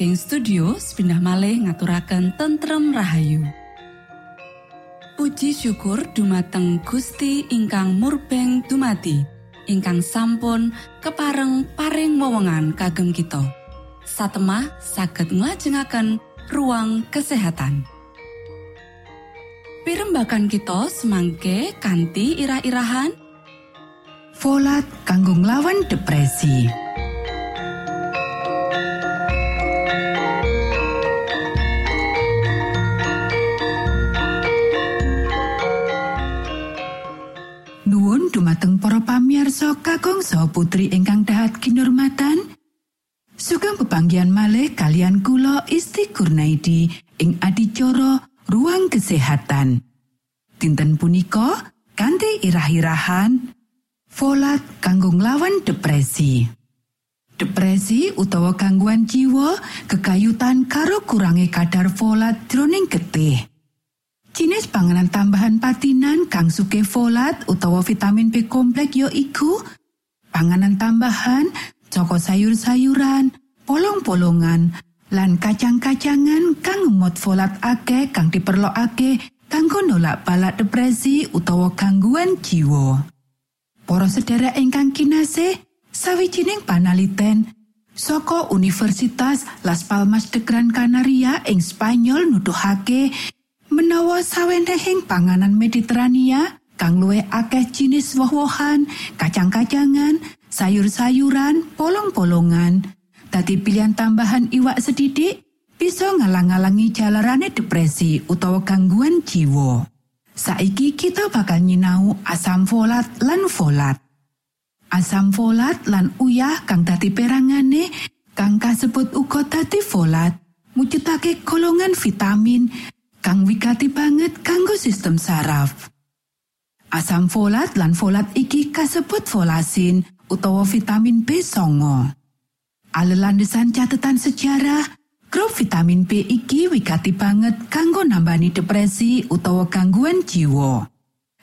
saking studio pindah malih ngaturaken tentrem Rahayu. Puji syukur dumateng Gusti ingkang murbeng dumati ingkang sampun kepareng paring wewenngan kagem kita. Satemah saged nglajengaken ruang kesehatan. Pirembakan kita semangke kanthi irah-irahan. Folat kanggo nglawan depresi. Saha putri ingkang dahat kinurmatan. Sugeng pepanggihan malih kalian kula Isti Kurnaidi ing adicara Ruang Kesehatan. Dinten punika kanthi irah-irahan Folat kanggo nglawan depresi. Depresi utawa gangguan jiwa kekayutan karo kurangi kadar folat jroning getih. Jinis panganan tambahan patinan kang suke folat utawa vitamin B kompleks ya iku panganan tambahan saka sayur-sayuran, polong-polongan, lan kacang-kacangan kang ngemot folat akeh kang diperlokake kanggo nolak balak depresi utawa gangguan jiwa. Para sedherek ingkang kinasih, sawijining panaliten saka Universitas Las Palmas de Gran Canaria ing Spanyol nuduhake menawa sawenehing panganan Mediterania kang luwih akeh jinis woh-wohan, kacang-kacangan, sayur-sayuran, polong-polongan, dadi pilihan tambahan iwak sedidik bisa ngalang-alangi jalarane depresi utawa gangguan jiwa. Saiki kita bakal nyinau asam folat lan folat. Asam folat lan uyah kang dadi perangane kang kasebut uga dadi folat mujudake golongan vitamin kang wigati banget kanggo sistem saraf. Asam folat lan folat iki kasebut folasin utawa vitamin B9. Alelandesan catatan sejarah, grup vitamin B iki wigati banget kanggo nambani depresi utawa gangguan jiwa.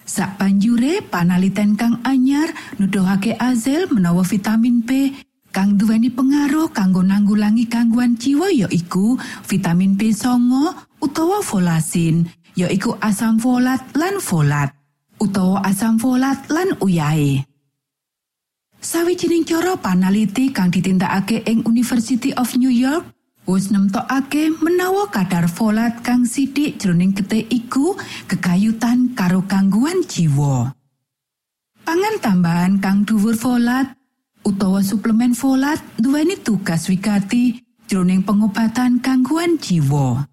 Sak banjure panaliten kang anyar nuduhake azel menawa vitamin B kang duweni pengaruh kanggo nanggulangi gangguan jiwa ya iku vitamin B9 utawa folasin, ya iku asam folat lan folat utawa asam folat lan uyahe. Sawijining cara panaliti kang ditindakake ing University of New York wis nemtokake menawa kadar folat kang sidik jroning getih iku kekayutan karo gangguan jiwa. Pangan tambahan kang dhuwur folat utawa suplemen folat duweni tugas wigati jroning pengobatan gangguan jiwa.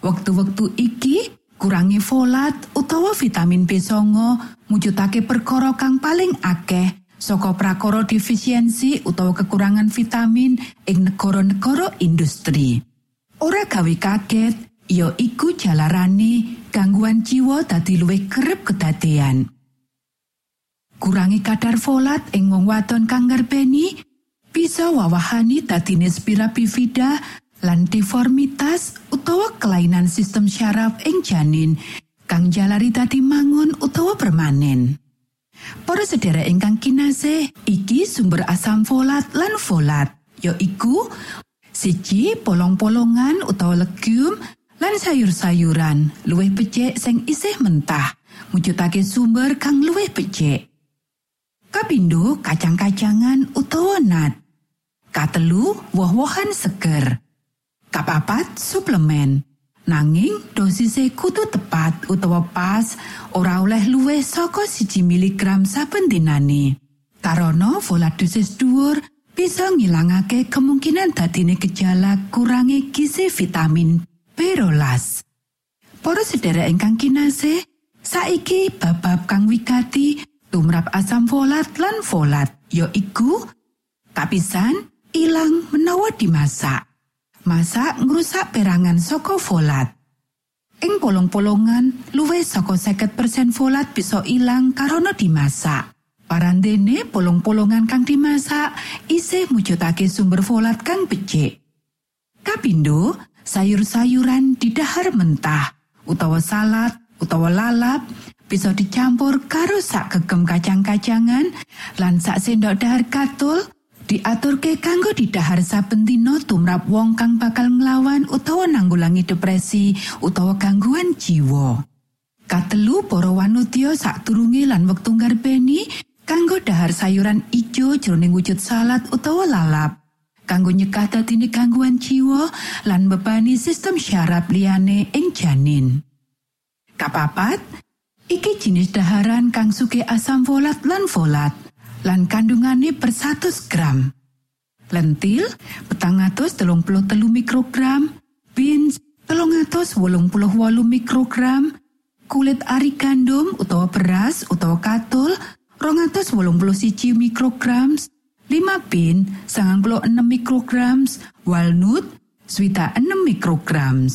Wektu-wektu iki kurangi folat utawa vitamin B9 mujudake perkara kang paling akeh saka prakara defisiensi utawa kekurangan vitamin ing negara-negara industri. Ora gawe kaget, ya iku jalarane gangguan jiwa dadi luwih kerep kedadean. Kurangi kadar folat ing wong wadon kang ngerbeni bisa wawahani dadine spira bifida lan deformitas utawa kelainan sistem syaraf ing janin kang jalari dadi mangun utawa permanen. Para sedherek ingkang kinasih, iki sumber asam folat lan folat, ya iku siji polong-polongan utawa legume lan sayur-sayuran luwih becik sing isih mentah, mujudake sumber kang luwih becik. Kapindo kacang-kacangan utawa nut. Katelu woh-wohan seger. Kapapat suplemen. Nanging dosise kudu tepat utawa pas ora oleh luwih saka siji miligram saben dinane. Folat dosis dhuwur bisa ngilangake kemungkinan dadine gejala kurangi gizi vitamin B12. Para sedherek ingkang kinasih, saiki bab-bab kang wigati tumrap asam folat lan folat ya iku kapisan ilang menawa dimasak. Masak ngrusak perangan saka folat. Ing polong-polongan, luwih saka 50% folat bisa ilang karena dimasak. Parandene polong-polongan kang dimasak isih mujudake sumber folat kang becik. Kapindo, sayur-sayuran didahar mentah, utawa salad, utawa lalap, bisa dicampur karo sak gegem kacang-kacangan lan sak sendok dahar katul diaturke kanggo didahar saben dina tumrap wong kang bakal nglawan utawa nanggulangi depresi utawa gangguan jiwa. Katelu para wanudya sadurunge lan wektu ngarbeni kanggo dahar sayuran ijo jroning wujud salad utawa lalap. Kanggo nyekah dadine gangguan jiwa lan bebani sistem syaraf liyane ing janin. Kapapat, iki jenis daharan kang suke asam folat lan folat. Lan kandungane per 100 gram. Lentil petang atus telung puluh telu mikrogram, beans telung atus wolung puluh wolu mikrogram, kulit ari gandum utawa beras utawa katul rong atus wolung puluh siji mikrogram, 5 bin sangang puluh enam mikrogram, walnut swita 6 mikrogram.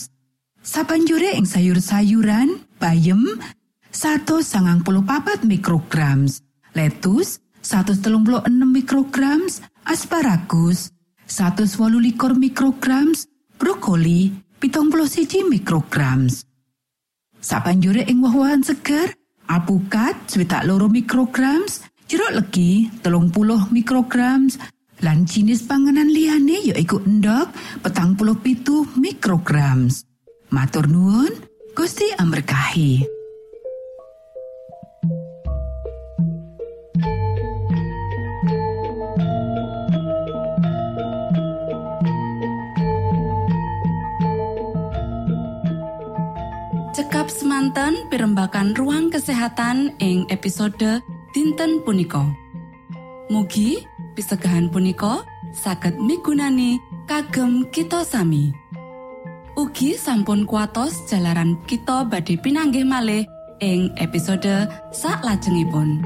Sabanjure ing sayur-sayuran, bayem, satu sangang puluh papat mikrogram, lettuce 136 mikrogram asparagus. 128 mikrogram brokoli. Pitung siji mikrogram sapanjure ing woh-wohan seger apukat swidak loro mikrogram jeruk legi telung puluh mikrogram lan jinis panganan liyane yaiku endok petang puluh pitu mikrogram matur nuwun Gusti amberkahi cekap semanten pimbakan ruang kesehatan ing episode dinten punika Mugi pisegahan punika saged migunani kagem kita sami Ugi sampun kuatos jalaran kita badhe pinanggih malih ing episode sak lajengipun.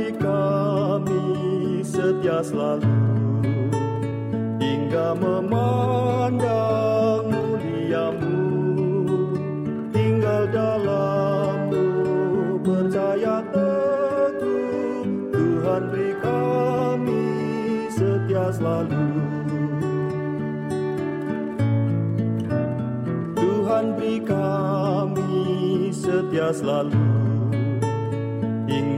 Beri kami setia selalu hingga memandang muliamu. Tinggal dalammu percaya teguh Tuhan beri kami setia selalu. Tuhan beri kami setia selalu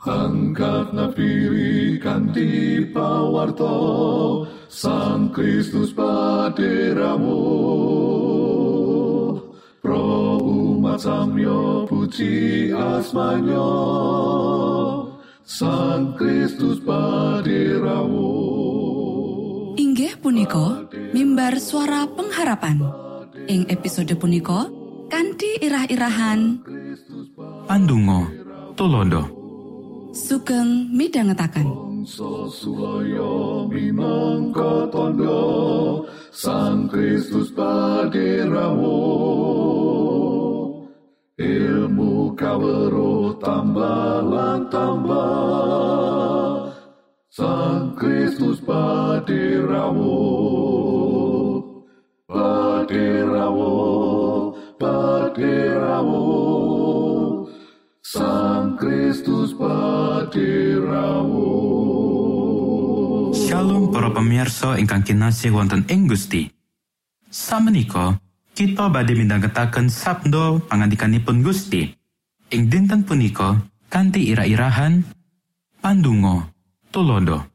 Angkat nafiri kanti pawarto Sang Kristus paderamu. Pro umat samyo puji asmanyo. Sang Kristus paderamu. Inggih punika mimbar suara pengharapan. Ing episode punika kanthi irah-irahan. Pandungo Tulondo sugeng midhangetaken. Tondo Sang Kristus paderamu Ilmu kawero tambah tambah Sang Kristus paderamu Paderamu Paderamu Sang Kristus paderamu Shalom para pemirsa ingkang kinasih wonten ing Gusti. Samenika kita badhe midhangetaken sabda pangandikanipun Gusti. Ing dinten punika kanthi ira-irahan pandungo tulodo.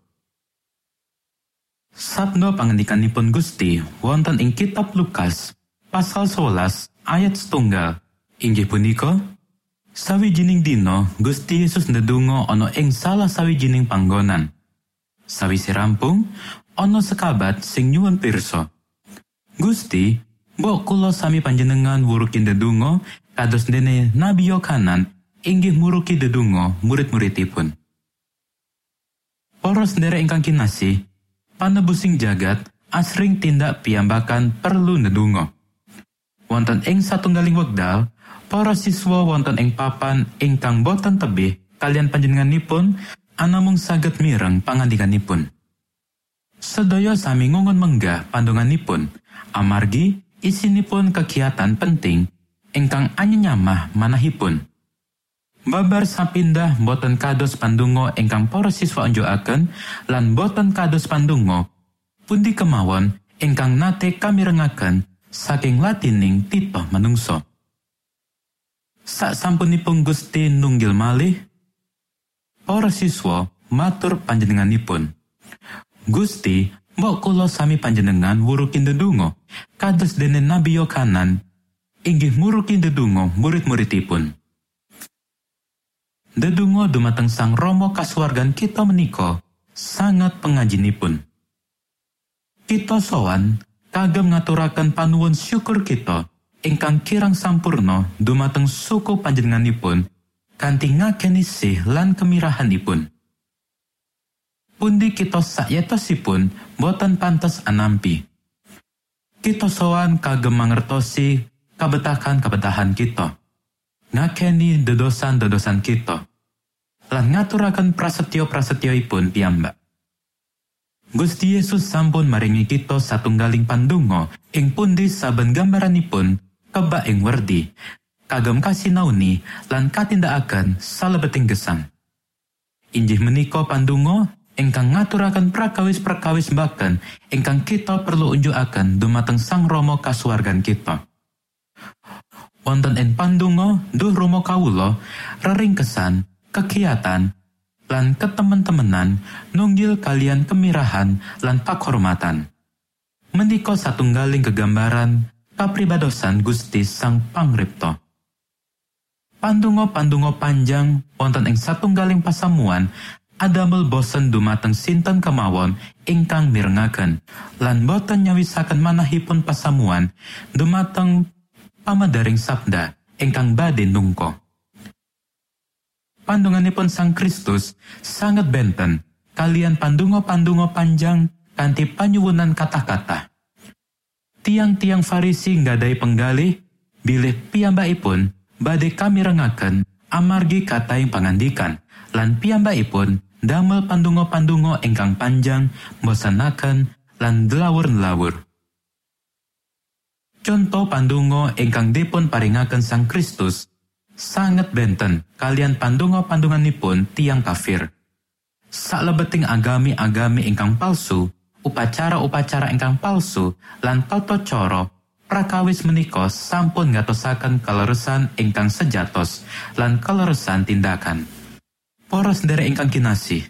Sabdo pangandikanipun Gusti wonten ing kitab Lukas pasal 11 ayat setunggal inggih punika sawijining dina Gusti Yesus ndedonga ana ing salah sawijining panggonan. Sawise rampung ana sekabat sing nyuwun pirsa. Gusti mbok kula sami panjenengan wuruki ndedonga kados dene Nabi Yohanan inggih muruki dedungo murid-muridipun. Para sendiri ingkang kinasih, panebusing jagat asring tindak piyambakan perlu nedungo. Wonten ing satunggaling wekdal, para siswa wonten ing papan ingkang boten tebih kalian panjenenganipun anamung saged mireng pangandikanipun. Sedaya sami ngungun menggah pandunganipun, amargi isinipun kegiatan penting ingkang anyanyamah manahipun. Babar sapindah boten kados pandungo ingkang para siswa unjukaken lan boten kados pandungo pundi kemawon ingkang nate kami rengaken saking latining tito manungso. Sak sampunipun Gusti nunggil malih para siswa matur panjenenganipun. Gusti, mbok kula sami panjenengan wurukin dedungo kados dene Nabi Yohanan inggih murukin dedungo murid-muridipun. Dedungo dumateng sang Romo kasuwargan kita menika sangat pengajinipun. Kita sowan kagem ngaturaken panuwun syukur kita ingkang kirang sampurno dumateng suku panjenenganipun kanthi ngakenisih lan kemirahanipun. Pundi kita sakyatosipun boten pantes anampi. Kita sowan kagem mangertosi kabetahan-kabetahan kita. ngakeni dedosan-dedosan kita lan ngaturaken prasetyo-prasetyoipun piyambak. Gusti Yesus sampun maringi kita satunggaling pandungo ing pundi saben gambaranipun kebak ing werdi kagem kasinauni lan katindakaken salebeting gesang. Injih menika pandungo ingkang ngaturaken prakawis-prakawis baken ingkang kita perlu unjukaken dumateng Sang Rama kasuwargan kita. wonten ing pandonga duh Rama kawula reringkesan kegiatan lan ketemen-temenan nunggil kalian kemirahan lan pakhormatan menika satunggaling kegambaran kapribadosan Gusti Sang Pangripto Pandungo-pandungo panjang wonten ing satunggaling pasamuan adamel bosen dumateng sinten kemawon ingkang mirengaken lan boten nyawisaken manahipun pasamuan dumateng pamadaring sabda ingkang badhe nungko. Pandunganipun Sang Kristus sangat benten kalian pandungo-pandungo panjang kanthi panyuwunan kata-kata. Tiang-tiang Farisi ngadai penggalih bilih piyambakipun badhe kami rengaken amargi kata yang pangandikan lan piyambakipun damel pandungo-pandungo ingkang panjang bosanaken lan delawur-delawur. Conto pandungo ingkang dipun paringaken Sang Kristus sangat benten kalian pandungo pandunganipun tiang kafir. Saklebeting agami-agami ingkang palsu, upacara-upacara ingkang palsu, lan toto coro, prakawis menika sampun ngatosaken kaleresan ingkang sejatos lan kaleresan tindakan. Poros dari ingkang kinasih,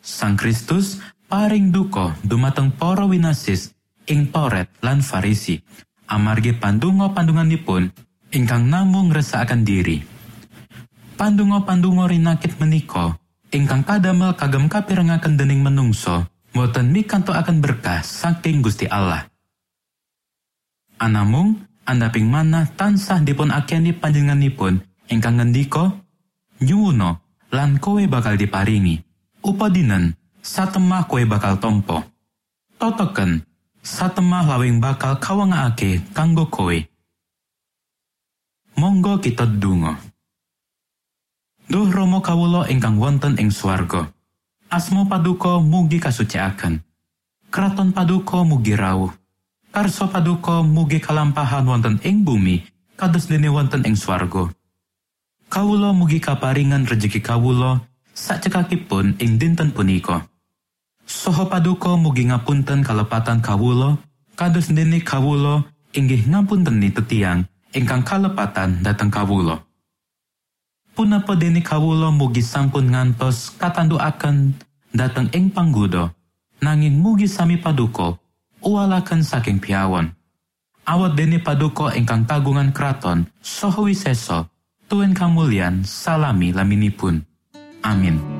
Sang Kristus paring duko dumateng para winasis ing Toret lan Farisi amargi pandungo pandunganipun ingkang namung resakaken diri. Pandungo-pandungo rinakit menika ingkang kadamel kagem kapirengaken dening menungso boten mikanto akan berkah saking Gusti Allah. Anamung andaping mana tansah dipun akeni panjenenganipun ingkang ngendika nyuwuno lan kowe bakal diparingi upadinen satemah kowe bakal tompo totoken satemah lawing bakal kawangake kanggo kowe. Monggo kita dungo. Duh Romo kawulo ingkang wonten ing swarga. Asmo paduka mugi kasucikaken. Kraton paduka mugi rawuh. Karso paduka mugi kalampahan wonten ing bumi kados dene wonten ing swarga. Kawulo mugi kaparingan rejeki kawulo sakcekakipun ing dinten punika. Soho paduka mugi ngapunten kalepatan kawulo, kados dene kawulo inggih ngapunteni tetiang ingkang kalepatan dateng kawulo. Punapa dene kawulo mugi sampun ngantos katanduaken dateng ing panggudo, nanging mugi sami paduka uwalaken saking piawon. Awat dene paduka ingkang kagungan kraton saha wisesa tuen kamulyan salami laminipun. Amin.